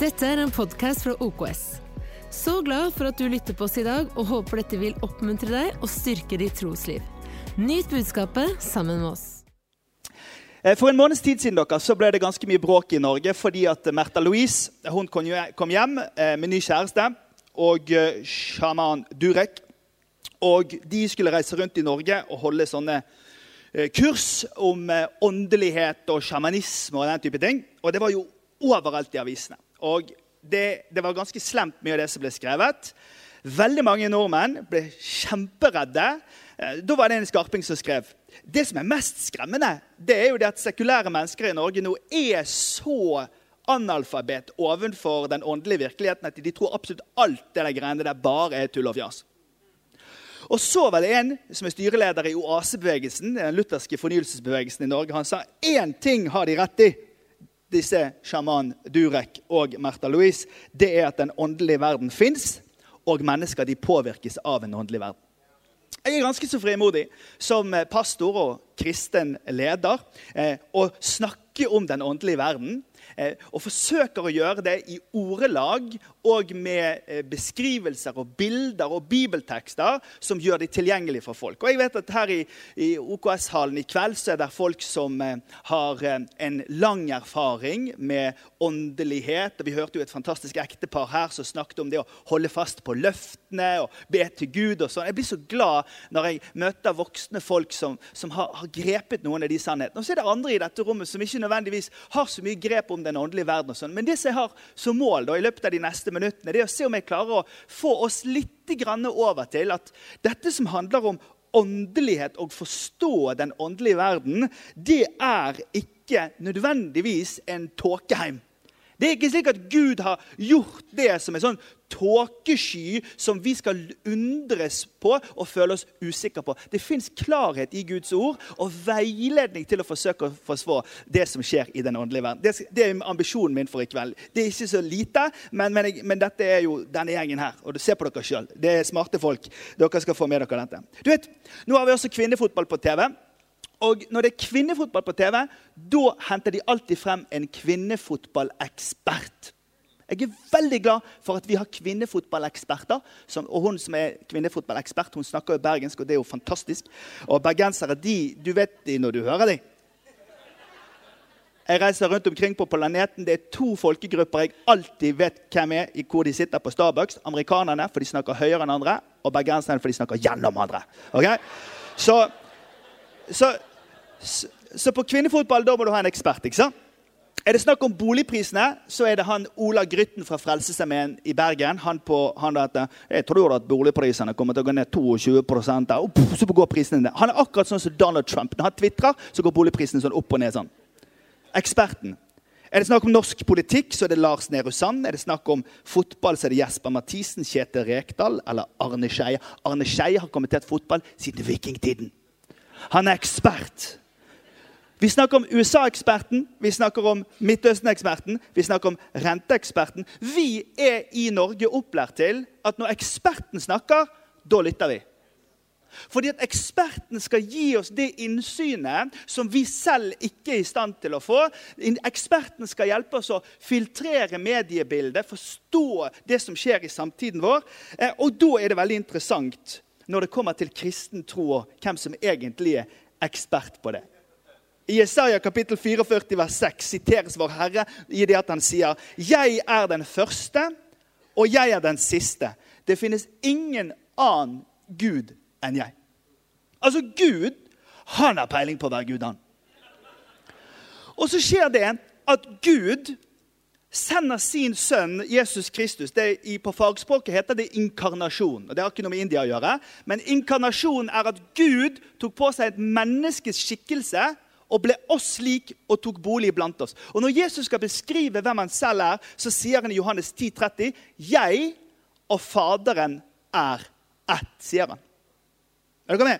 Dette er en podkast fra OKS. Så glad for at du lytter på oss i dag, og håper dette vil oppmuntre deg og styrke ditt trosliv. Nyt budskapet sammen med oss. Eh, For en måneds tid siden dere, så ble det ganske mye bråk i Norge fordi at Märtha Louise hun kom hjem eh, med ny kjæreste og eh, sjaman Durek. Og de skulle reise rundt i Norge og holde sånne kurs om åndelighet og sjamanisme og den type ting. Og det var jo overalt i avisene. Og det, det var ganske slemt mye av det som ble skrevet. Veldig mange nordmenn ble kjemperedde. Eh, Da var det en skarping som skrev det som er mest skremmende, det er jo det at sekulære mennesker i Norge nå er så analfabet ovenfor den åndelige virkeligheten at de tror absolutt alt det der greiene der bare er tull og fjas. Og så var det en som er styreleder i oasebevegelsen, den lutherske fornyelsesbevegelsen i Norge. Han sa én ting har de rett i, disse sjaman Durek og Märtha Louise. Det er at den åndelige verden fins, og mennesker de påvirkes av en åndelig verden. Jeg er ganske så frimodig som eh, pastor og kristen leder eh, å snakke om den åndelige verden. Eh, og forsøker å gjøre det i ordelag og med eh, beskrivelser og bilder og bibeltekster som gjør de tilgjengelige for folk. Og jeg vet at Her i, i OKS-hallen i kveld så er det folk som eh, har en lang erfaring med åndelighet. Og vi hørte jo et fantastisk ektepar her som snakket om det å holde fast på løftene og be til Gud. og sånn. Jeg blir så glad når jeg møter voksne folk som, som har, har grepet noen av de sannhetene. Og så er det andre i dette rommet som ikke nødvendigvis har så mye grep om den åndelige verden. og sånn. Men det som jeg har som mål da, i løpet av de neste minuttene, det er å se om jeg klarer å få oss litt over til at dette som handler om åndelighet og forstå den åndelige verden, det er ikke nødvendigvis en tåkeheim. Det er ikke slik at Gud har gjort det som en sånn tåkesky som vi skal undres på og føle oss usikre på. Det fins klarhet i Guds ord og veiledning til å forsøke å forsvare det som skjer i den åndelige verden. Det, er ambisjonen min for i kveld. Det er ikke så lite, men, men, men dette er jo denne gjengen her. Og se på dere sjøl. Det er smarte folk. Dere skal få med dere dette. Du vet, Nå har vi også kvinnefotball på TV. Og når det er kvinnefotball på TV, da henter de alltid frem en kvinnefotballekspert. Jeg er veldig glad for at vi har kvinnefotballeksperter. Og hun som er kvinnefotballekspert, hun snakker jo bergensk, og det er jo fantastisk. Og bergensere, de, du vet de når du hører dem. Jeg reiser rundt omkring på planeten. Det er to folkegrupper jeg alltid vet hvem er i hvor de sitter på Starbucks. Amerikanerne, for de snakker høyere enn andre, og bergenserne, for de snakker gjennom andre. Okay? Så, så, så, på kvinnefotball da må du ha en ekspert. ikke sant? Er det snakk om boligprisene, så er det han Ola Grytten fra Frelsesarmeen i Bergen. Han på, han heter, jeg tror at boligprisene kommer til å gå ned 22 der, og puff, så går prisene ned. Han er akkurat sånn som Donald Trump. Når han tvitrer, så går boligprisene sånn opp og ned. sånn. Eksperten. Er det snakk om norsk politikk, så er det Lars Nehru Sand. Er det snakk om fotball, så er det Jesper Mathisen, Kjetil Rekdal eller Arne Skeie. Arne Skeie har kommentert fotball siden vikingtiden. Han er ekspert. Vi snakker om USA-eksperten, vi snakker om Midtøsten-eksperten, vi snakker om renteeksperten. Vi er i Norge opplært til at når eksperten snakker, da lytter vi. Fordi at eksperten skal gi oss det innsynet som vi selv ikke er i stand til å få. Eksperten skal hjelpe oss å filtrere mediebildet, forstå det som skjer i samtiden vår. Eh, Og da er det veldig interessant når det kommer til kristen tro og hvem som egentlig er ekspert på det. I Jesaja kapittel 44 vers 6 siteres vår Herre i det at han sier Jeg er den første, og jeg er den siste. Det finnes ingen annen Gud enn jeg. Altså, Gud, han har peiling på å være Gud, han. Og så skjer det at Gud sender sin sønn Jesus Kristus. Det i, på fagspråket heter det inkarnasjon. og Det har ikke noe med India å gjøre. Men inkarnasjon er at Gud tok på seg et menneskes skikkelse og ble oss lik og tok bolig blant oss. Og Når Jesus skal beskrive hvem han selv er, så sier han i Johannes 10, 30, 'Jeg og Faderen er ett', sier han. Er dere med?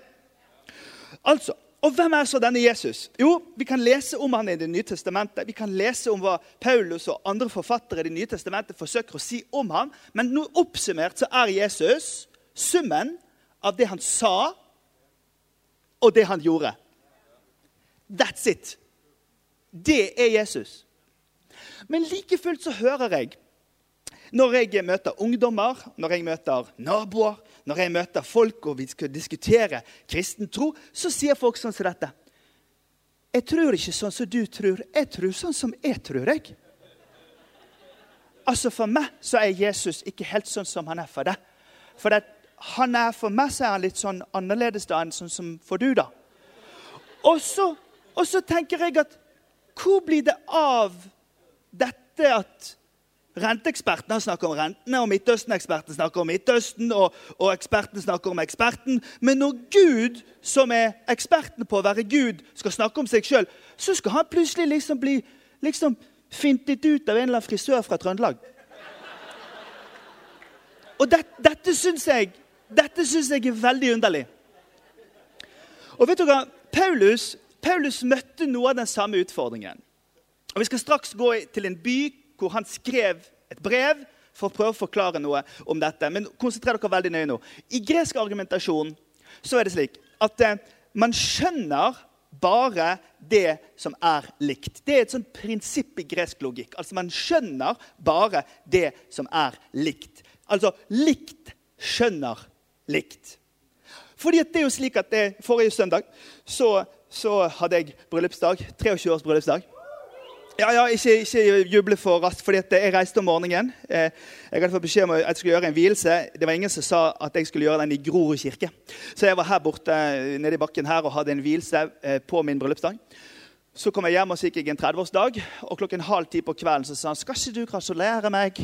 Altså, og Hvem er så denne Jesus? Jo, Vi kan lese om han i Det nye testamentet. Vi kan lese om hva Paulus og andre forfattere i Det nye testamentet forsøker å si om ham. Men nå oppsummert så er Jesus summen av det han sa, og det han gjorde. That's it. Det er Jesus. Men like fullt så hører jeg når jeg møter ungdommer, når jeg møter naboer, når jeg møter folk og vi skal diskutere kristen tro, så sier folk sånn som dette. Jeg tror ikke sånn som du tror. Jeg tror sånn som jeg tror. jeg. Altså For meg så er Jesus ikke helt sånn som han er for deg. For det, han er for meg så er han litt sånn annerledes da enn sånn som for du, da. Og så, og så tenker jeg at hvor blir det av dette at Renteekspertene snakker om rentene, og Midtøsten-eksperten snakker om Midtøsten, og, og eksperten snakker om eksperten. Men når Gud, som er eksperten på å være Gud, skal snakke om seg sjøl, så skal han plutselig liksom bli liksom fintet ut av en eller annen frisør fra Trøndelag. Og det, dette syns jeg, dette synes jeg er veldig underlig. Og vet du hva? Paulus, Paulus møtte noe av den samme utfordringen. Og Vi skal straks gå til en by hvor han skrev et brev for å prøve å forklare noe om dette. Men konsentrer dere veldig nøye nå. I gresk argumentasjon så er det slik at eh, man skjønner bare det som er likt. Det er et sånt prinsipp i gresk logikk. Altså Man skjønner bare det som er likt. Altså likt skjønner likt. Fordi det er jo slik at det, Forrige søndag så, så hadde jeg bryllupsdag. 23 års bryllupsdag. Ja, ja, ikke, ikke juble for raskt, fordi jeg reiste om morgenen. Eh, jeg hadde fått beskjed om at jeg skulle gjøre en vielse. Det var ingen som sa at jeg skulle gjøre den i Grorud kirke. Så jeg var her borte nede i bakken her og hadde en vielse eh, på min bryllupsdag. Så kom jeg hjem og så gikk jeg en 30-årsdag. Og klokken halv ti på kvelden så sa han skal ikke du gratulere meg.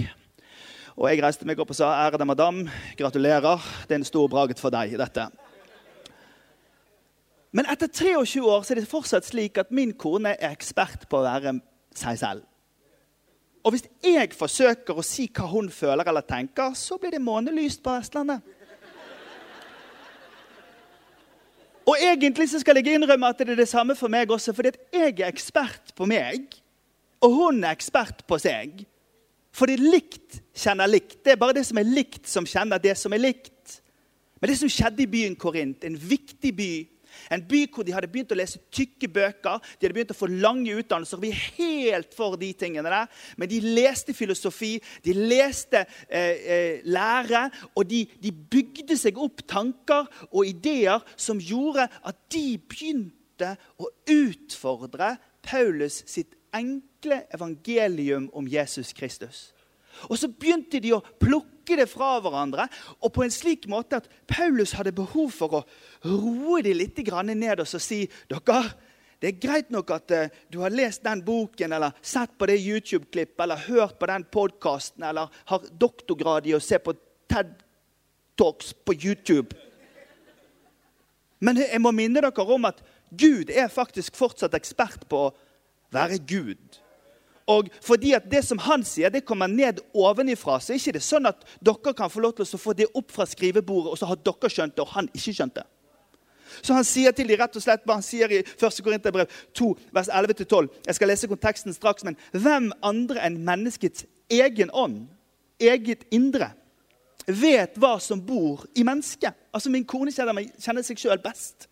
Og jeg reiste meg opp og sa ærede madam, gratulerer. Det er en stor bragd for deg, dette. Men etter 23 år er det fortsatt slik at min kone er ekspert på å være seg selv. Og hvis jeg forsøker å si hva hun føler eller tenker, så blir det månelyst på Vestlandet. Og egentlig så skal jeg innrømme at det er det samme for meg også, fordi jeg er ekspert på meg, og hun er ekspert på seg. Fordi likt kjenner likt. Det er bare det som er likt, som kjenner det som er likt. Men det som skjedde i byen Korint, en viktig by en by hvor de hadde begynt å lese tykke bøker, de hadde begynt å få lange utdannelser. Vi er helt for de tingene der. Men de leste filosofi, de leste eh, eh, lære, og de, de bygde seg opp tanker og ideer som gjorde at de begynte å utfordre Paulus sitt enkle evangelium om Jesus Kristus. Og så begynte de å plukke det fra hverandre, og på en slik måte at Paulus hadde behov for å roe de litt ned og si dere, det er greit nok at uh, du har lest den boken eller sett på det YouTube-klippet eller hørt på den podkasten eller har doktorgrad i å se på TED Talks på YouTube. Men jeg må minne dere om at Gud er faktisk fortsatt ekspert på å være Gud. Og fordi at Det som han sier, det kommer ned ovenifra, så er det ikke sånn at dere kan få lov til å få det opp fra skrivebordet, og så har dere skjønt det, og han ikke skjønt det. Så han sier til dem rett og slett, han sier i 1. Korinterbrev 2, vers 11-12 Jeg skal lese konteksten straks, men hvem andre enn menneskets egen ånd, eget indre, vet hva som bor i mennesket? Altså Min kone kjenner, kjenner seg sjøl best.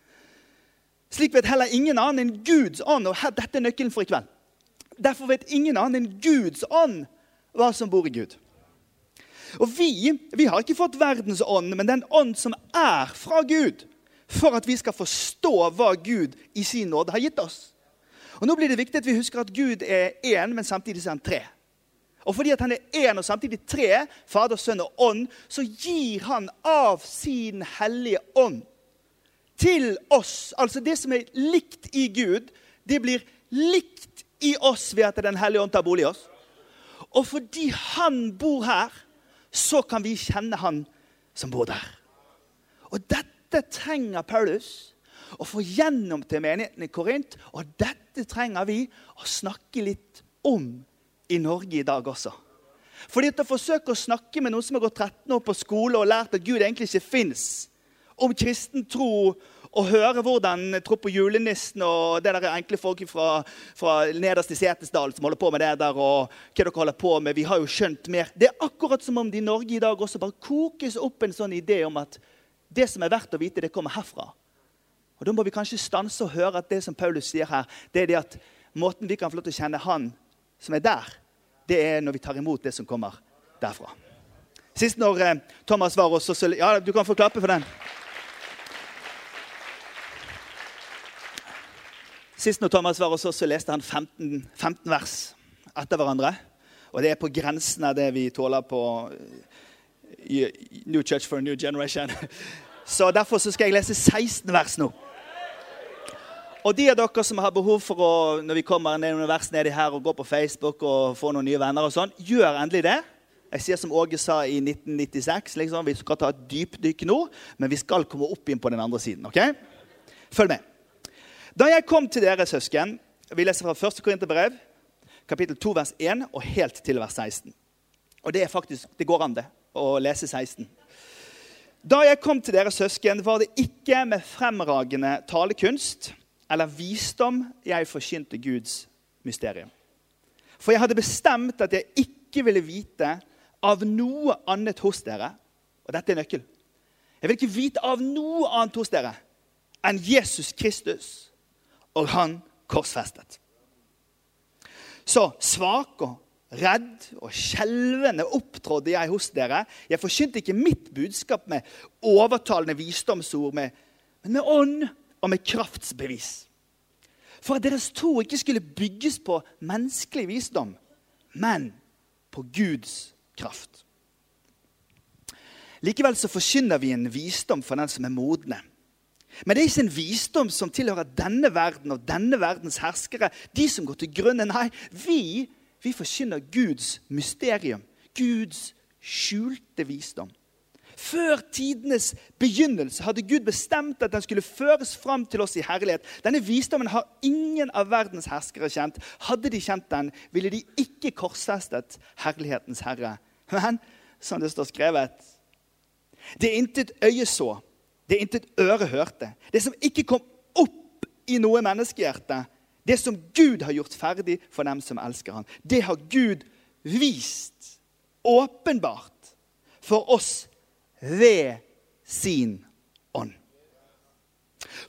Slik vet heller ingen annen enn Guds ånd. Og dette er nøkkelen for i kveld. Derfor vet ingen annen enn Guds ånd hva som bor i Gud. Og vi, vi har ikke fått verdens ånd, men den ånd som er fra Gud, for at vi skal forstå hva Gud i sin nåde har gitt oss. Og Nå blir det viktig at vi husker at Gud er én, men samtidig er han tre. Og fordi at han er én og samtidig tre, Fader, Sønn og Ånd, så gir han av sin hellige ånd til oss. Altså det som er likt i Gud, det blir likt i oss ved at Den hellige ånd tar bolig i oss. Og fordi han bor her, så kan vi kjenne han som bor der. Og dette trenger Paulus å få gjennom til menigheten i Korint. Og dette trenger vi å snakke litt om i Norge i dag også. Fordi at å forsøke å snakke med noen som har gått 13 år på skole og lært at Gud egentlig ikke fins, om kristen tro og høre hvordan tro på julenissen og det der enkle folk fra, fra nederst i Setesdal som holder på med det der, og hva dere holder på med. Vi har jo skjønt mer. Det er akkurat som om det i Norge i dag også bare kokes opp en sånn idé om at det som er verdt å vite, det kommer herfra. Og Da må vi kanskje stanse og høre at det som Paulus sier her, det er det at måten vi kan få lov til å kjenne Han som er der, det er når vi tar imot det som kommer derfra. Sist når eh, Thomas var hos oss Ja, du kan få klappe for den. Sist når Thomas var hos oss, så leste han 15, 15 vers etter hverandre. Og det er på grensen av det vi tåler på eh, New Church for a New Generation. Så derfor så skal jeg lese 16 vers nå. Og de av dere som har behov for å når vi kommer ned noen vers nedi her og gå på Facebook og få noen nye venner, og sånn, gjør endelig det. Jeg sier som Åge sa i 1996, liksom, vi skal ta et dypdykk nå, men vi skal komme opp inn på den andre siden. ok? Følg med. Da jeg kom til dere, søsken Vi leser fra 1. Korinterbrev, kapittel 2, vers 1, og helt til vers 16. Og det er faktisk, det går an, det, å lese 16. Da jeg kom til dere, søsken, var det ikke med fremragende talekunst eller visdom jeg forkynte Guds mysterium. For jeg hadde bestemt at jeg ikke ville vite av noe annet hos dere. Og dette er nøkkel. Jeg vil ikke vite av noe annet hos dere enn Jesus Kristus og Han korsfestet. Så svak og redd og skjelvende opptrådde jeg hos dere. Jeg forkynte ikke mitt budskap med overtalende visdomsord, men med ånd og med kraftsbevis. For at deres tro ikke skulle bygges på menneskelig visdom, men på Guds kraft. Likevel så forkynner vi en visdom for den som er modne. Men det er ikke en visdom som tilhører denne verden og denne verdens herskere. De som går til grunne. Nei, vi, vi forkynner Guds mysterium. Guds skjulte visdom. Før tidenes begynnelse hadde Gud bestemt at den skulle føres fram til oss i herlighet. Denne visdommen har ingen av verdens herskere kjent. Hadde de kjent den, ville de ikke korsfestet herlighetens herre. Men som det står skrevet Det er intet øye så, det intet øre hørte. Det som ikke kom opp i noe menneskehjerte, det som Gud har gjort ferdig for dem som elsker ham, det har Gud vist åpenbart for oss ved sin ånd.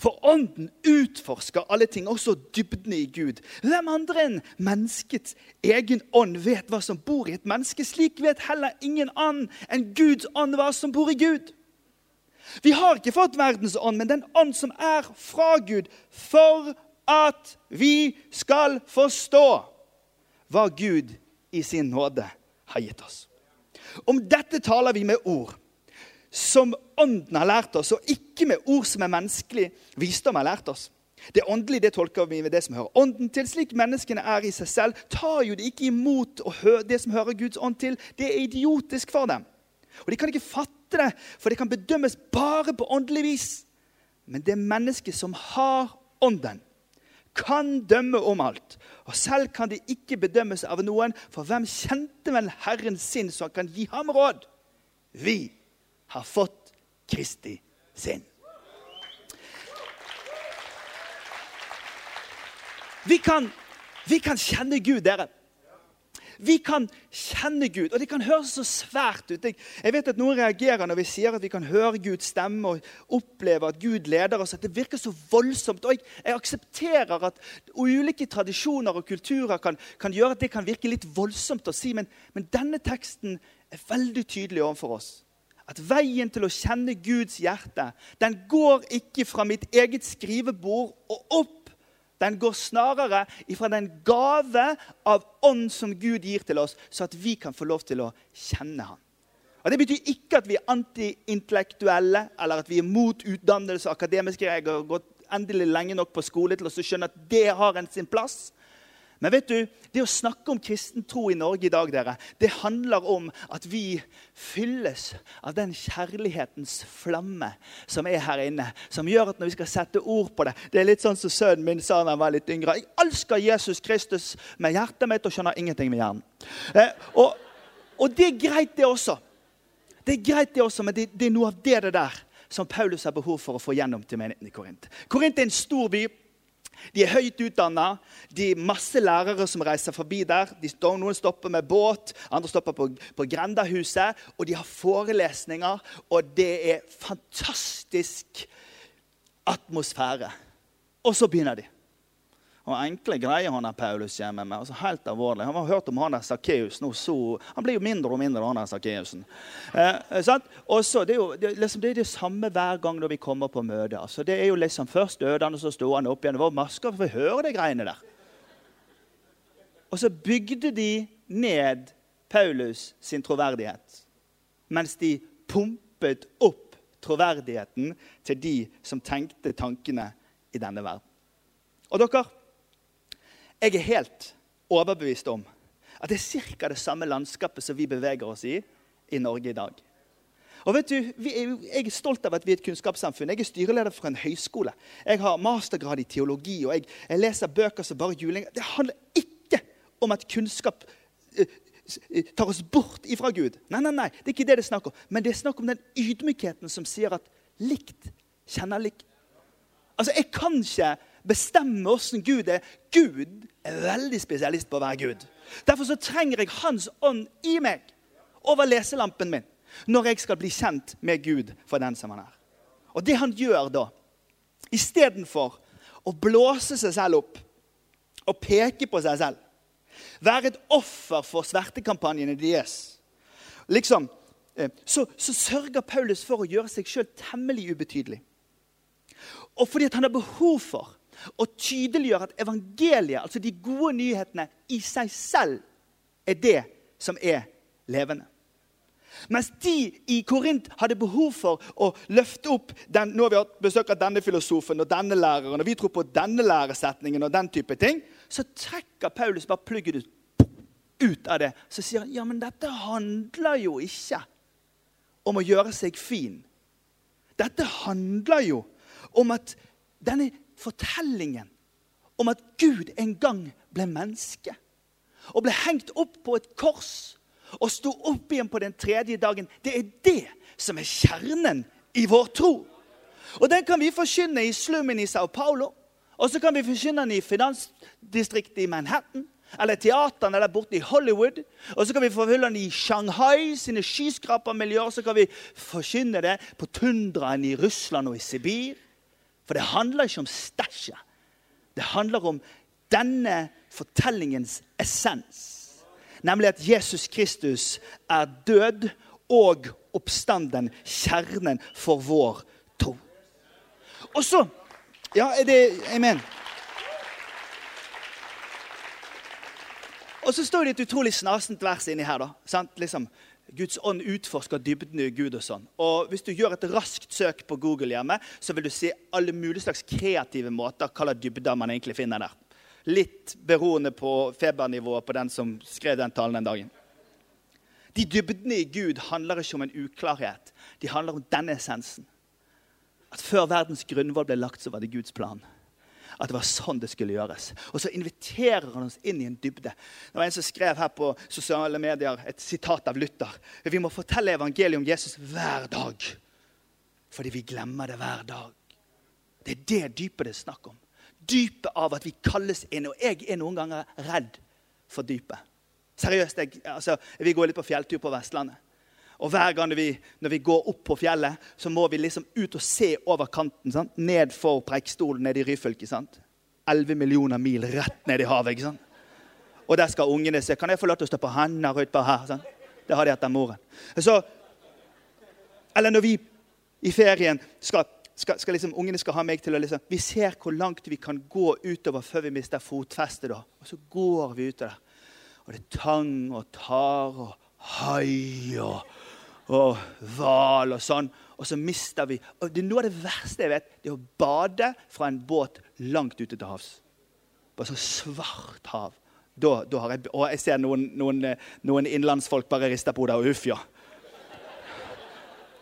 For ånden utforsker alle ting, også dybdene i Gud. Hvem andre enn menneskets egen ånd vet hva som bor i et menneske? Slik vet heller ingen annen enn Guds ånd hva som bor i Gud. Vi har ikke fått verdens ånd, men den ånd som er fra Gud, for at vi skal forstå hva Gud i sin nåde har gitt oss. Om dette taler vi med ord som Ånden har lært oss, og ikke med ord som er menneskelig visdom har lært oss. Det åndelige det tolker vi med det som hører ånden til. Slik menneskene er i seg selv, tar jo de ikke imot det som hører Guds ånd til. Det er idiotisk for dem. Og De kan ikke fatte det, for det kan bedømmes bare på åndelig vis. Men det mennesket som har ånden, kan dømme om alt. Og selv kan det ikke bedømmes av noen, for hvem kjente vel Herren sin, så han kan gi ham råd? Vi har fått Kristi sinn. Vi kan, vi kan kjenne Gud, dere. Vi kan kjenne Gud, og det kan høres så svært ut. Jeg, vet at Noen reagerer når vi sier at vi kan høre Guds stemme og oppleve at Gud leder oss. at Det virker så voldsomt. og Jeg, jeg aksepterer at ulike tradisjoner og kulturer kan, kan, gjøre at det kan virke litt voldsomt å si, men, men denne teksten er veldig tydelig overfor oss at veien til å kjenne Guds hjerte den går ikke fra mitt eget skrivebord og opp. Den går snarere ifra den gave av ånd som Gud gir til oss, så at vi kan få lov til å kjenne ham. Og Det betyr ikke at vi er antiintellektuelle eller at vi er mot utdannelse. akademiske. Jeg har gått endelig lenge nok på skole til å skjønne at det har en sin plass. Men vet du, det å snakke om kristen tro i Norge i dag dere, det handler om at vi fylles av den kjærlighetens flamme som er her inne. Som gjør at når vi skal sette ord på det Det er litt sånn som sønnen min sa da han var litt yngre. Jeg elsker Jesus Kristus med hjertet mitt og skjønner ingenting med hjernen. Eh, og, og, det er greit, det også. Det er greit det også, Men det, det er noe av det, det der som Paulus har behov for å få gjennom til menigheten i Korint. Korint er en stor by. De er høyt utdanna. De er masse lærere som reiser forbi der. De noen stopper med båt, andre stopper på, på Grendahuset. Og de har forelesninger, og det er fantastisk atmosfære. Og så begynner de. Og enkle greier han der Paulus hjemme med. altså Helt alvorlig. Han har hørt om han der Sakkeus. Han blir jo mindre og mindre, han der Sakkeusen. Eh, det, er jo, det, liksom, det er det samme hver gang når vi kommer på møte. Altså, det er jo liksom Først døde han, og så sto han opp igjen. Det var masker å høre de greiene der. Og så bygde de ned Paulus sin troverdighet. Mens de pumpet opp troverdigheten til de som tenkte tankene i denne verden. Og dere, jeg er helt overbevist om at det er ca. det samme landskapet som vi beveger oss i i Norge i dag. Og vet du, er, Jeg er stolt av at vi er et kunnskapssamfunn. Jeg er styreleder for en høyskole. Jeg har mastergrad i teologi, og jeg, jeg leser bøker som bare juling. Det handler ikke om at kunnskap uh, tar oss bort ifra Gud. Nei, nei, nei, det er ikke det det er snakk om. Men det er snakk om den ydmykheten som sier at likt kjenner likt. Altså, Jeg kan ikke bestemme åssen Gud er. Gud er veldig spesialist på å være Gud. Derfor så trenger jeg Hans ånd i meg over leselampen min når jeg skal bli kjent med Gud for den som han er. Og det han gjør da, istedenfor å blåse seg selv opp og peke på seg selv, være et offer for svertekampanjene deres, liksom, eh, så, så sørger Paulus for å gjøre seg sjøl temmelig ubetydelig. Og fordi han har behov for og tydeliggjør at evangeliet, altså de gode nyhetene, i seg selv er det som er levende. Mens de i Korint hadde behov for å løfte opp den, Nå har vi hatt besøk av denne filosofen og denne læreren, og vi tror på denne læresetningen og den type ting. Så trekker Paulus bare plugget ut, ut av det. Så sier han ja, men dette handler jo ikke om å gjøre seg fin. Dette handler jo om at denne fortellingen om at Gud en gang ble menneske og ble hengt opp på et kors og sto opp igjen på den tredje dagen, det er det som er kjernen i vår tro. Og Den kan vi forkynne i slummen i Sao Paulo. Og så kan vi forkynne den i finansdistriktet i Manhattan. Eller teateren eller borte i Hollywood. Og så kan vi forkynne den i Shanghai sine skyskrapermiljøer. Så kan vi forkynne det på tundraen i Russland og i Sibir. For det handler ikke om stæsjet. Det handler om denne fortellingens essens. Nemlig at Jesus Kristus er død og oppstanden, kjernen for vår tro. Og så Ja, er det Amen. Og så står det et utrolig snasent vers inni her. da, sant? Liksom, Guds ånd utforsker dybden i Gud. og sånn. Og Hvis du gjør et raskt søk på Google hjemme, så vil du se alle mulige slags kreative måter hva slags dybder man egentlig finner der. Litt beroende på febernivået på den som skrev den talen den dagen. De dybdene i Gud handler ikke om en uklarhet. De handler om denne essensen. At før verdens grunnvoll ble lagt, så var det Guds plan at det var sånn det skulle gjøres. Og så inviterer han oss inn i en dybde. Det var En som skrev her på sosiale medier et sitat av Luther. Vi må fortelle evangeliet om Jesus hver dag. Fordi vi glemmer det hver dag. Det er det dypet det er snakk om. Dypet av at vi kalles inn. Og jeg er noen ganger redd for dypet. Seriøst, jeg, altså, Vi går litt på fjelltur på Vestlandet. Og hver gang vi, når vi går opp på fjellet, så må vi liksom ut og se over kanten. Sant? Ned for Preikstolen, nede i Ryfylke. sant? 11 millioner mil rett ned i havet. ikke sant? Og der skal ungene se. Kan jeg få lov til å stå på hender utpå her? sant? Det har de etter moren. Så, eller når vi i ferien skal, skal, skal liksom, Ungene skal ha meg til å liksom Vi ser hvor langt vi kan gå utover før vi mister fotfestet. da. Og så går vi utover. Og det er tang og tar og hai og og hval og sånn. Og så mister vi og det Noe av det verste jeg vet, det er å bade fra en båt langt ute til havs. På sånn svart hav. Da, da har jeg, og jeg ser noen, noen, noen innlandsfolk bare rister på hodet og uff, ja.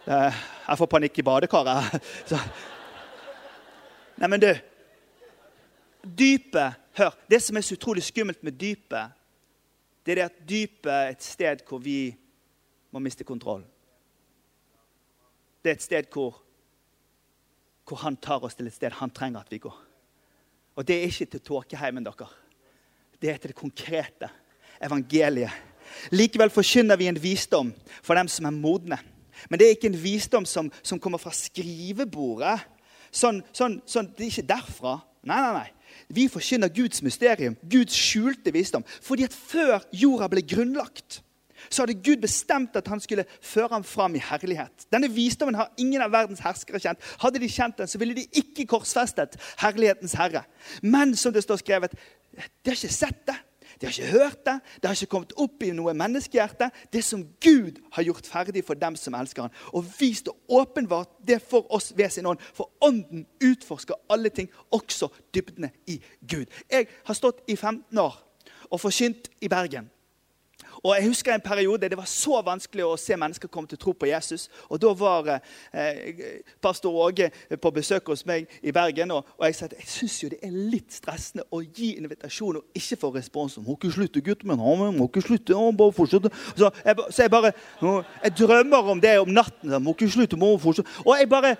Jeg får panikk i badekaret. Så. Nei, men du Dypet Hør. Det som er så utrolig skummelt med dypet, det er det at dypet er et sted hvor vi må miste kontroll. Det er et sted hvor, hvor han tar oss til et sted han trenger at vi går. Og det er ikke til tåkeheimen dere. Det er til det konkrete evangeliet. Likevel forkynner vi en visdom for dem som er modne. Men det er ikke en visdom som, som kommer fra skrivebordet. Sånn, sånn, sånn, det er ikke derfra. Nei, nei, nei. Vi forkynner Guds mysterium, Guds skjulte visdom. Fordi at før jorda ble grunnlagt, så hadde Gud bestemt at han skulle føre ham fram i herlighet. Denne visdommen har ingen av verdens herskere kjent. Hadde de kjent den, så ville de ikke korsfestet herlighetens herre. Men som det står skrevet, de har ikke sett det. De har ikke hørt det, det har ikke kommet opp i noe menneskehjerte. Det som Gud har gjort ferdig for dem som elsker han. Og vist og åpenbart det for oss ved sin ånd. For ånden utforsker alle ting, også dybdene i Gud. Jeg har stått i 15 år og forkynt i Bergen. Og jeg husker en periode det var så vanskelig å se mennesker komme til tro på Jesus. Og Da var eh, pastor Åge på besøk hos meg i Bergen. Og, og jeg sa at jeg syns det er litt stressende å gi invitasjon og ikke få respons. 'Må ikke slutte, gutten min. Må ikke slutte, Må bare fortsette.' Så jeg, så jeg bare Jeg drømmer om det om natten. 'Må ikke slutte, må fortsette.' Og jeg bare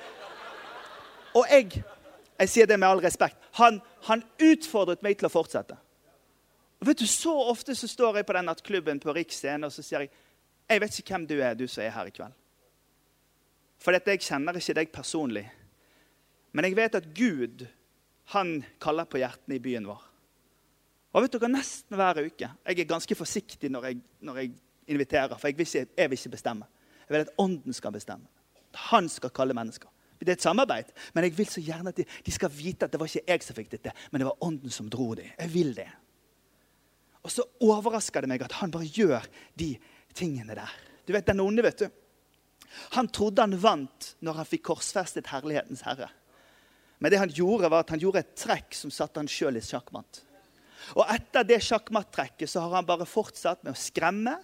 Og jeg, jeg sier det med all respekt. Han, han utfordret meg til å fortsette. Og vet du, Så ofte så står jeg på den nattklubben på Riksscenen og så sier jeg, jeg vet ikke hvem du er, du som er her i kveld. For dette, jeg kjenner ikke deg personlig. Men jeg vet at Gud han kaller på hjertene i byen vår. Og vet dere, Nesten hver uke. Jeg er ganske forsiktig når jeg, når jeg inviterer, for jeg vil, ikke, jeg vil, ikke, bestemme. Jeg vil at Ånden skal bestemme. Han skal kalle mennesker. Det er et samarbeid, men jeg vil så gjerne at de, de skal vite at det var ikke jeg som fikk dette, men det var Ånden som dro dem. Jeg vil det. Og så overrasker det meg at han bare gjør de tingene der. Du vet, Den onde, vet du. Han trodde han vant når han fikk korsfestet herlighetens herre. Men det han gjorde var at han gjorde et trekk som satte han sjøl i sjakkmatt. Og etter det sjakkmatt-trekket så har han bare fortsatt med å skremme,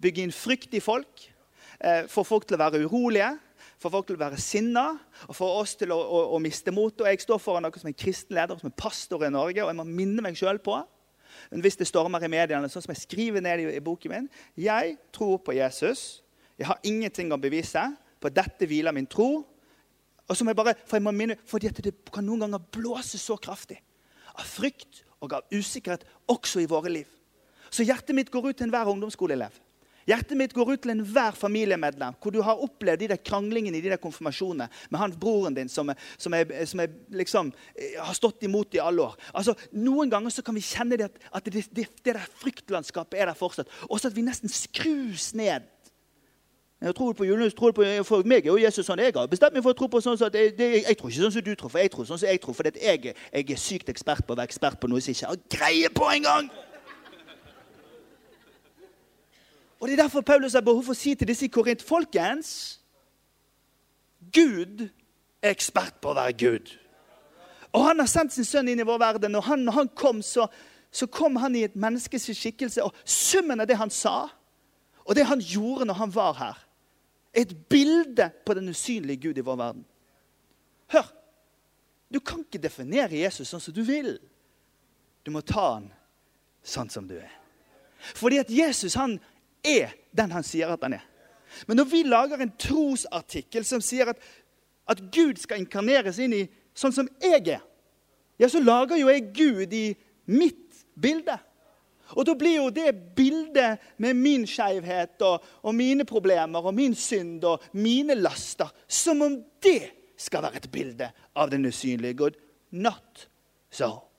bygge inn frykt i folk, eh, få folk til å være urolige, få folk til å være sinna og få oss til å, å, å miste motet. Jeg står foran noe som en kristen leder, som en pastor i Norge, og jeg må minne meg sjøl på hvis det stormer i mediene, sånn som jeg skriver ned i, i boken min Jeg tror på Jesus. Jeg har ingenting å bevise. På dette hviler min tro. Og så må jeg bare, for jeg må minne, fordi Det kan noen ganger blåse så kraftig av frykt og av usikkerhet også i våre liv. Så hjertet mitt går ut til enhver ungdomsskoleelev. Hjertet mitt går ut til enhver familiemedlem hvor du har opplevd de der kranglingene i de der konfirmasjonene med han broren din som, som, er, som er, liksom, eh, har stått imot i alle år. Altså, Noen ganger så kan vi kjenne det at, at det, det, det, der fryktlandskapet er der fortsatt. Også at vi nesten skrus ned. Jeg tror på julenus, tror på, For meg er jo Jesus sånn jeg har bestemt meg for å tro på sånn at jeg, det, jeg tror ikke sånn som du tror, for jeg tror sånn som jeg tror. For jeg, jeg er sykt ekspert på å være ekspert på noe som jeg ikke har greie på engang! Og Det er derfor Paulus har behov for å si til disse i Korint Folkens, Gud er ekspert på å være Gud. Og Han har sendt sin sønn inn i vår verden. og han, Når han kom, så, så kom han i et menneskes skikkelse. Og summen av det han sa, og det han gjorde når han var her, er et bilde på den usynlige Gud i vår verden. Hør! Du kan ikke definere Jesus sånn som du vil. Du må ta han sånn som du er. Fordi at Jesus han er den han sier at han er. Men når vi lager en trosartikkel som sier at, at Gud skal inkarneres inn i sånn som jeg er, ja, så lager jo jeg Gud i mitt bilde. Og da blir jo det bildet med min skeivhet og, og, mine problemer og min synd og mine laster som om det skal være et bilde av den usynlige Gud. Not so.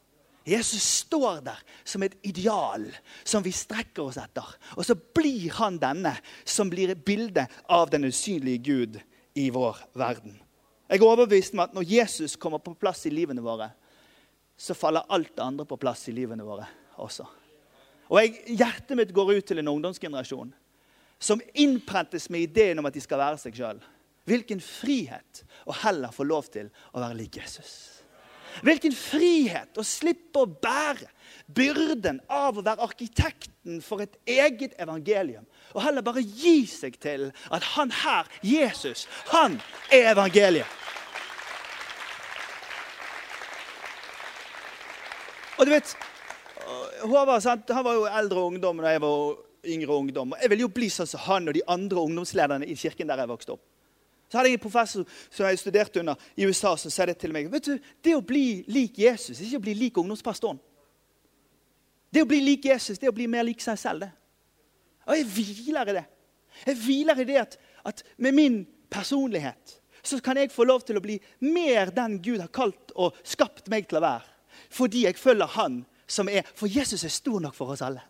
Jesus står der som et ideal som vi strekker oss etter. Og så blir han denne som blir et bilde av den usynlige Gud i vår verden. Jeg er overbevist om at når Jesus kommer på plass i livene våre, så faller alt det andre på plass i livene våre også. Og jeg, Hjertet mitt går ut til en ungdomsgenerasjon som innprentes med ideen om at de skal være seg sjøl. Hvilken frihet å heller få lov til å være lik Jesus. Hvilken frihet å slippe å bære byrden av å være arkitekten for et eget evangelium. Og heller bare gi seg til at han her, Jesus, han er evangeliet. Og du vet, Håvard han var jo eldre ungdom da jeg var yngre ungdom. Og Jeg ville jo bli sånn som han og de andre ungdomslederne i kirken der jeg vokste opp. Så hadde jeg en professor som jeg studerte under i USA, som sa det til meg. vet du, Det å bli lik Jesus, er ikke å bli lik ungdomspastoren. Det å bli lik Jesus, det er å bli mer lik seg selv. det. Og jeg hviler i det. Jeg hviler i det at, at med min personlighet så kan jeg få lov til å bli mer den Gud har kalt og skapt meg til å være. fordi jeg følger Han som er For Jesus er stor nok for oss alle.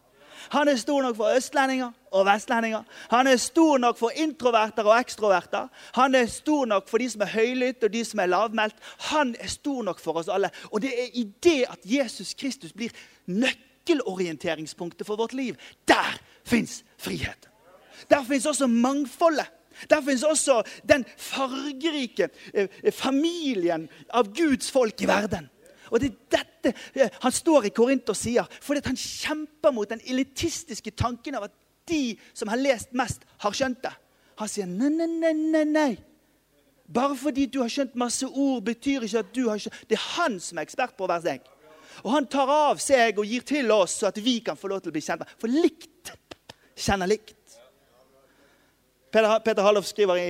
Han er stor nok for østlendinger og vestlendinger. Han er stor nok for introverter og ekstroverter. Han er stor nok for de som er høylytte og de som er lavmælt. Han er stor nok for oss alle. Og det er i det at Jesus Kristus blir nøkkelorienteringspunktet for vårt liv. Der fins frihet. Der fins også mangfoldet. Der fins også den fargerike eh, familien av Guds folk i verden. Og det er dette eh, han står i Korint og sier, fordi han kjemper mot den elitistiske tanken av at de som har lest mest, har skjønt det. Han sier nei, nei, nei, nei. nei. Bare fordi du har skjønt masse ord, betyr ikke at du har skjønt Det er han som er ekspert på å være seg. Og han tar av seg og gir til oss, så at vi kan få lov til å bli kjent For likt kjenner likt. Peter, Peter Hallof skriver i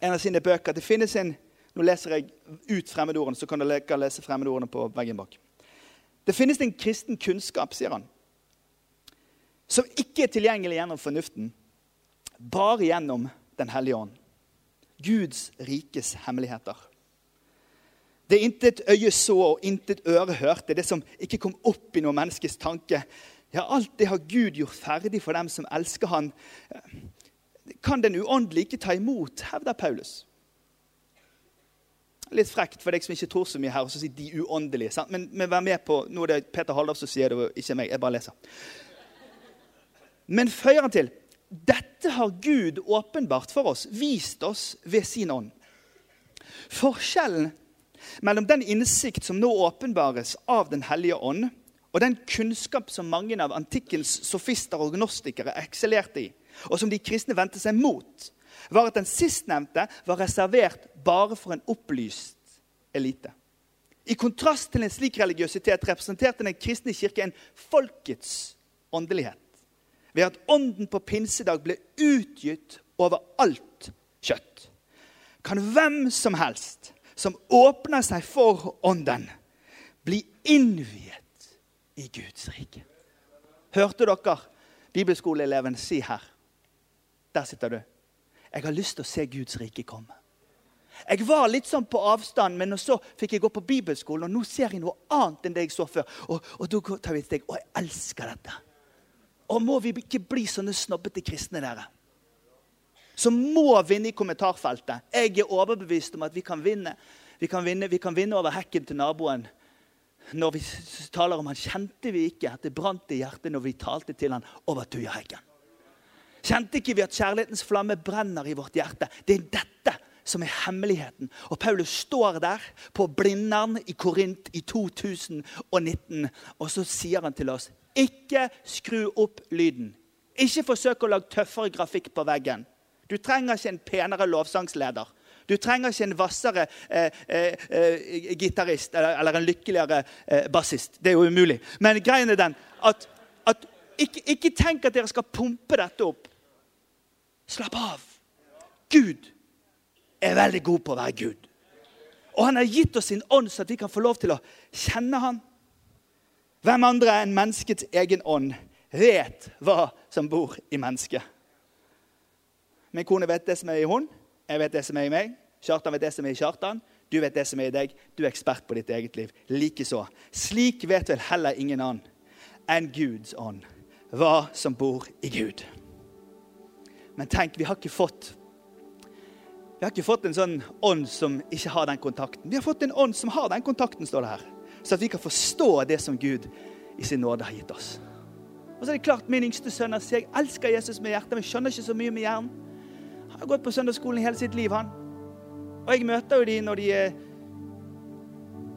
en av sine bøker at det finnes en Nå leser jeg ut fremmedordene, så kan dere lese fremmedordene på veggen bak. Det finnes en kristen kunnskap, sier han, som ikke er tilgjengelig gjennom fornuften, bare gjennom Den hellige ånd. Guds rikes hemmeligheter. Det intet øye så og intet øre hørte, det som ikke kom opp i noe menneskes tanke. Ja, alt det har Gud gjort ferdig for dem som elsker Han. Kan den uåndelige ikke ta imot, hevder Paulus. Litt frekt for deg som ikke tror så mye her, og så sier de uåndelige. Sant? Men, men vær med på, Nå er det Peter Haldorf som sier det, og ikke meg. Jeg bare leser. Men føyer han til dette har Gud åpenbart for oss, vist oss ved sin ånd. Forskjellen mellom den innsikt som nå åpenbares av Den hellige ånd, og den kunnskap som mange av antikkens sofister og gnostikere eksellerte i, og som de kristne vendte seg mot, var at den sistnevnte var reservert bare for en opplyst elite. I kontrast til en slik religiøsitet representerte Den kristne kirke en folkets åndelighet. Ved at ånden på pinsedag ble utgitt over alt kjøtt. Kan hvem som helst som åpner seg for ånden, bli innviet i Guds rike. Hørte dere bibelskoleeleven si her? Der sitter du. Jeg har lyst til å se Guds rike komme. Jeg var litt sånn på avstand, men så fikk jeg gå på bibelskolen, og nå ser jeg noe annet enn det jeg så før. Og, og da tar vi et steg. Og jeg elsker dette. Og må vi ikke bli sånne snobbete kristne, dere? Som må vinne i kommentarfeltet. Jeg er overbevist om at vi kan vinne. Vi kan vinne, vi kan vinne over hekken til naboen når vi taler om han. Kjente vi ikke at det brant i hjertet når vi talte til han over Tujahekken? Kjente ikke vi at kjærlighetens flamme brenner i vårt hjerte? Det er dette som er hemmeligheten. Og Paulus står der på Blindern i Korint i 2019, og så sier han til oss ikke skru opp lyden. Ikke forsøk å lage tøffere grafikk på veggen. Du trenger ikke en penere lovsangsleder. Du trenger ikke en hvassere eh, eh, eh, gitarist eller, eller, en lykkeligere eh, bassist. Det er jo umulig. Men greien er den at, at ikke, ikke tenk at dere skal pumpe dette opp. Slapp av. Gud er veldig god på å være Gud. Og han har gitt oss sin ånd, så at vi kan få lov til å kjenne han. Hvem andre enn menneskets egen ånd vet hva som bor i mennesket? Min kone vet det som er i hun. Jeg vet det som er i meg. Kjartan vet det som er i Kjartan. Du vet det som er i deg. Du er ekspert på ditt eget liv. Likeså. Slik vet vel heller ingen annen enn Guds ånd hva som bor i Gud. Men tenk, vi har ikke fått vi har ikke fått en sånn ånd som ikke har den kontakten. Vi har fått en ånd som har den kontakten, står det her. Så at vi kan forstå det som Gud i sin nåde har gitt oss. Og så er det klart, Min yngste sønn sier jeg elsker Jesus med hjertet, men jeg skjønner ikke så mye med hjernen. Han har gått på søndagsskolen hele sitt liv, han. Og jeg møter jo de når de er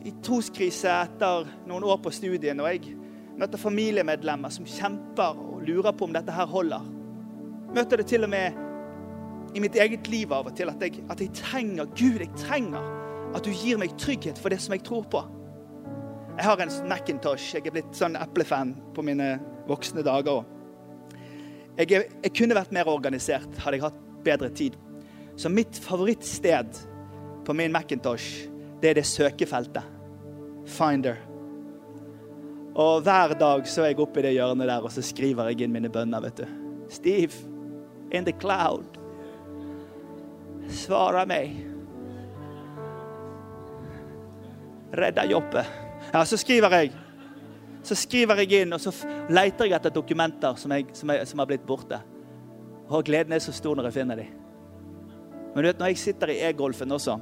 i troskrise etter noen år på studien. Og jeg møter familiemedlemmer som kjemper og lurer på om dette her holder møter det til og med i mitt eget liv av og til at jeg, at jeg trenger Gud, jeg trenger at du gir meg trygghet for det som jeg tror på. Jeg har en Macintosh. Jeg er blitt sånn eplefan på mine voksne dager. Jeg, jeg, kunne vært mer organisert hadde jeg hatt bedre tid. Så mitt favorittsted på min Macintosh, det er det søkefeltet. Finder. Og hver dag så er jeg oppe i det hjørnet der og så skriver jeg inn mine bønner. vet du. Steve, in the cloud. Svara meg. Redda jobbet. Ja, så skriver jeg. Så skriver jeg inn, og så leter jeg etter dokumenter som, jeg, som, jeg, som har blitt borte. Og gleden er så stor når jeg finner dem. Men du vet, når jeg sitter i e-golfen også,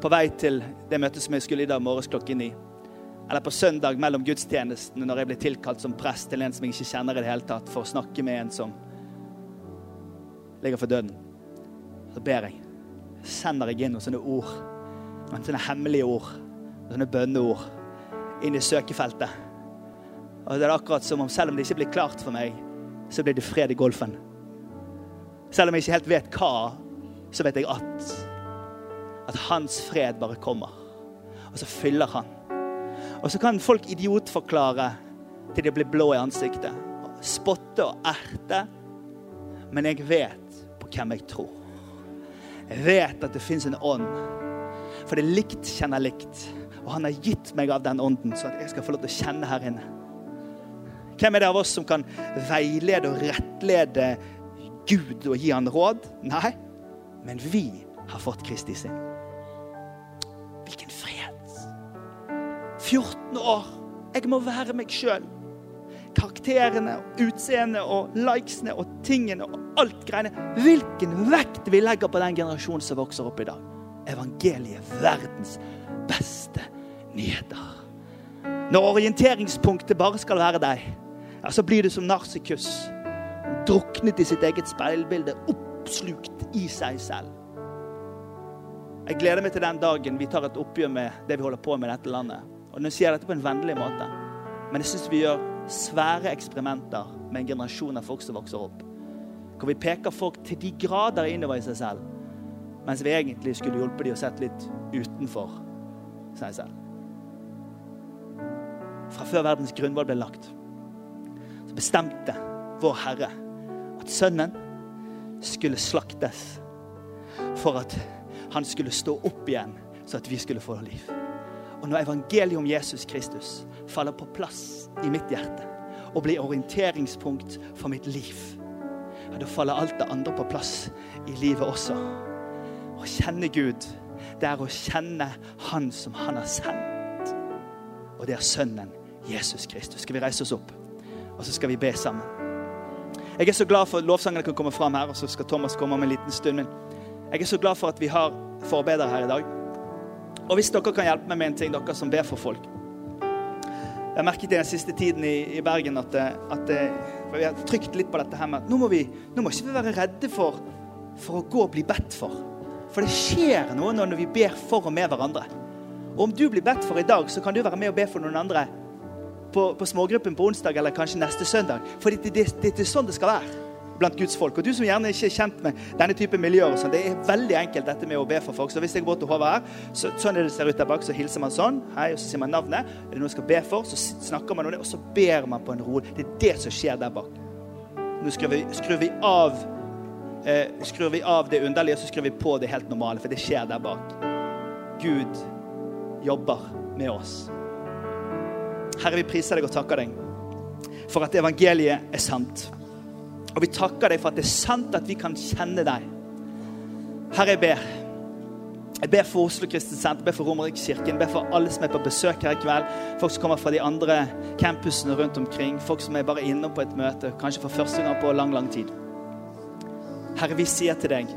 på vei til det møtet som jeg skulle i dag morges klokken ni, eller på søndag mellom gudstjenestene når jeg blir tilkalt som prest til en som jeg ikke kjenner i det hele tatt, for å snakke med en som ligger for døden, så ber jeg. Sender deg inn noen sånne ord, noen sånne hemmelige ord, noen sånne bønneord, inn i søkefeltet. Og det er akkurat som om selv om det ikke blir klart for meg, så blir det fred i golfen. Selv om jeg ikke helt vet hva, så vet jeg at. At hans fred bare kommer. Og så fyller han. Og så kan folk idiotforklare til de blir blå i ansiktet. Spotte og erte. Men jeg vet på hvem jeg tror. Jeg vet at det fins en ånd. For det likt kjenner likt. Og han har gitt meg av den ånden, så at jeg skal få lov til å kjenne her inne. Hvem er det av oss som kan veilede og rettlede Gud og gi han råd? Nei, men vi har fått Kristi sinn. Hvilken fred! 14 år. Jeg må være meg sjøl. Karakterene, utseendet og likesene og tingene og alt greiene. Hvilken vekt vi legger på den generasjonen som vokser opp i dag. Evangeliet, verdens beste nyheter. Når orienteringspunktet bare skal være deg, ja, så blir du som narsikus. Druknet i sitt eget speilbilde, oppslukt i seg selv. Jeg gleder meg til den dagen vi tar et oppgjør med det vi holder på med i dette landet. Og nå sier jeg dette på en vennlig måte, men jeg syns vi gjør svære eksperimenter med en generasjon av folk som vokser opp. Hvor vi peker folk til de grader innover i seg selv, mens vi egentlig skulle hjulpet dem å sette litt utenfor seg selv. Fra før verdens grunnvoll ble lagt, så bestemte vår Herre at sønnen skulle slaktes for at han skulle stå opp igjen, så at vi skulle få liv. Og når evangeliet om Jesus Kristus faller på plass i mitt hjerte og blir orienteringspunkt for mitt liv, ja, da faller alt det andre på plass i livet også. Å kjenne Gud, det er å kjenne Han som Han har sendt. Og det er Sønnen Jesus Kristus. Skal vi reise oss opp, og så skal vi be sammen. Jeg er så glad for at lovsangene kan komme fram her, og så skal Thomas komme om en liten stund. Men jeg er så glad for at vi har forbedere her i dag. Og hvis dere kan hjelpe meg med en ting, dere som ber for folk Jeg har merket i den siste tiden i, i Bergen at, at vi har trykt litt på dette her med at nå må, vi, nå må ikke vi være redde for, for å gå og bli bedt for. For det skjer noe når vi ber for og med hverandre. Og om du blir bedt for i dag, så kan du være med og be for noen andre på, på smågruppen på onsdag eller kanskje neste søndag. For det, det, det, det er sånn det skal være blant Guds folk. Og du som gjerne ikke er kjent med denne type miljøer, sånn, det er veldig enkelt dette med å be for folk. Så hvis jeg går til Håvard her, så, sånn det ser ut der bak, så hilser man sånn. Hei, og så sier man navnet. Er det noe jeg skal be for, så snakker man om det, og så ber man på en ro. Det er det som skjer der bak. Nå skrur vi, skrur vi av eh, skrur vi av det underlige, og så skrur vi på det helt normale, for det skjer der bak. Gud jobber med oss. Herre, vi priser deg og takker deg for at evangeliet er sant. Og vi takker deg for at det er sant at vi kan kjenne deg. Herre, jeg ber. Jeg ber for Oslo Kristent Senter, jeg ber for Romerikskirken, jeg ber for alle som er på besøk her i kveld. Folk som kommer fra de andre campusene rundt omkring. Folk som er bare innom på et møte, kanskje for første gang på lang, lang tid. Herre, vi sier til deg,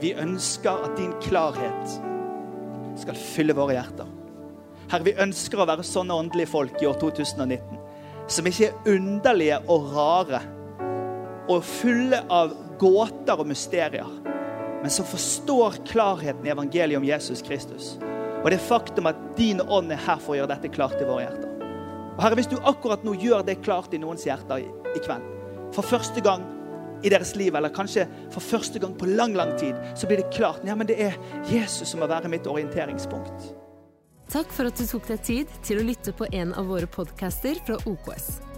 vi ønsker at din klarhet skal fylle våre hjerter. Herre, vi ønsker å være sånne åndelige folk i år 2019. Som ikke er underlige og rare og fulle av gåter og mysterier, men som forstår klarheten i evangeliet om Jesus Kristus. Og det faktum at din ånd er her for å gjøre dette klart i våre hjerter. Og Herre, Hvis du akkurat nå gjør det klart i noens hjerter i, i kveld, for første gang i deres liv, eller kanskje for første gang på lang, lang tid, så blir det klart ja, men det er Jesus som må være mitt orienteringspunkt. Takk for at du tok deg tid til å lytte på en av våre podcaster fra OKS.